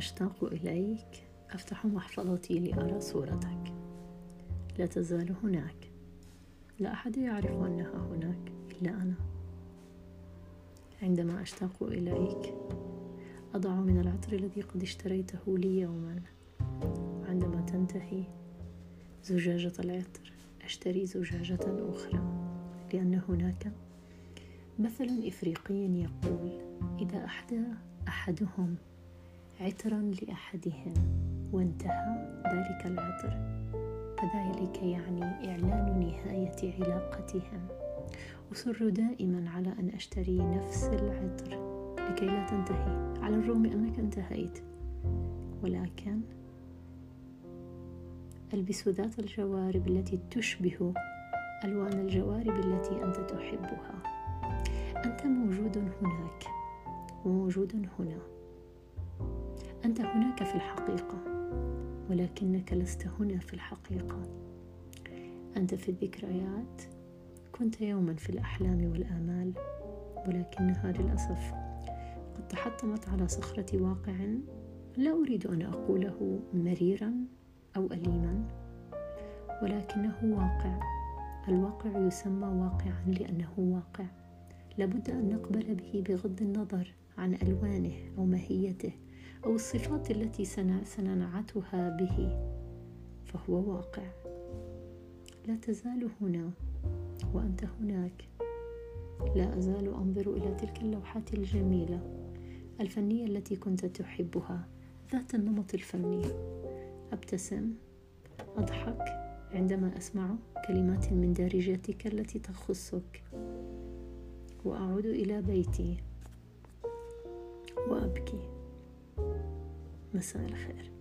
أشتاق إليك أفتح محفظتي لأرى صورتك. لا تزال هناك. لا أحد يعرف أنها هناك إلا أنا. عندما أشتاق إليك أضع من العطر الذي قد اشتريته لي يوما. عندما تنتهي زجاجة العطر أشتري زجاجة أخرى لأن هناك مثل إفريقي يقول إذا أحدى أحدهم عطرا لأحدهم. وانتهى ذلك العطر. فذلك يعني إعلان نهاية علاقتهم. أصر دائما على أن أشتري نفس العطر لكي لا تنتهي. على الرغم أنك انتهيت. ولكن ألبس ذات الجوارب التي تشبه ألوان الجوارب التي أنت تحبها. أنت موجود هناك. وموجود هنا. أنت هناك في الحقيقة ولكنك لست هنا في الحقيقة. أنت في الذكريات. كنت يوما في الأحلام والآمال ولكنها للأسف قد تحطمت على صخرة واقع لا أريد أن أقوله مريرا أو أليما ولكنه واقع. الواقع يسمى واقعا لأنه واقع. لابد أن نقبل به بغض النظر عن ألوانه أو ماهيته. أو الصفات التي سننعتها به فهو واقع. لا تزال هنا وأنت هناك. لا أزال أنظر إلى تلك اللوحات الجميلة الفنية التي كنت تحبها ذات النمط الفني. أبتسم أضحك عندما أسمع كلمات من دارجتك التي تخصك. وأعود إلى بيتي. وأبكي. مساء الخير.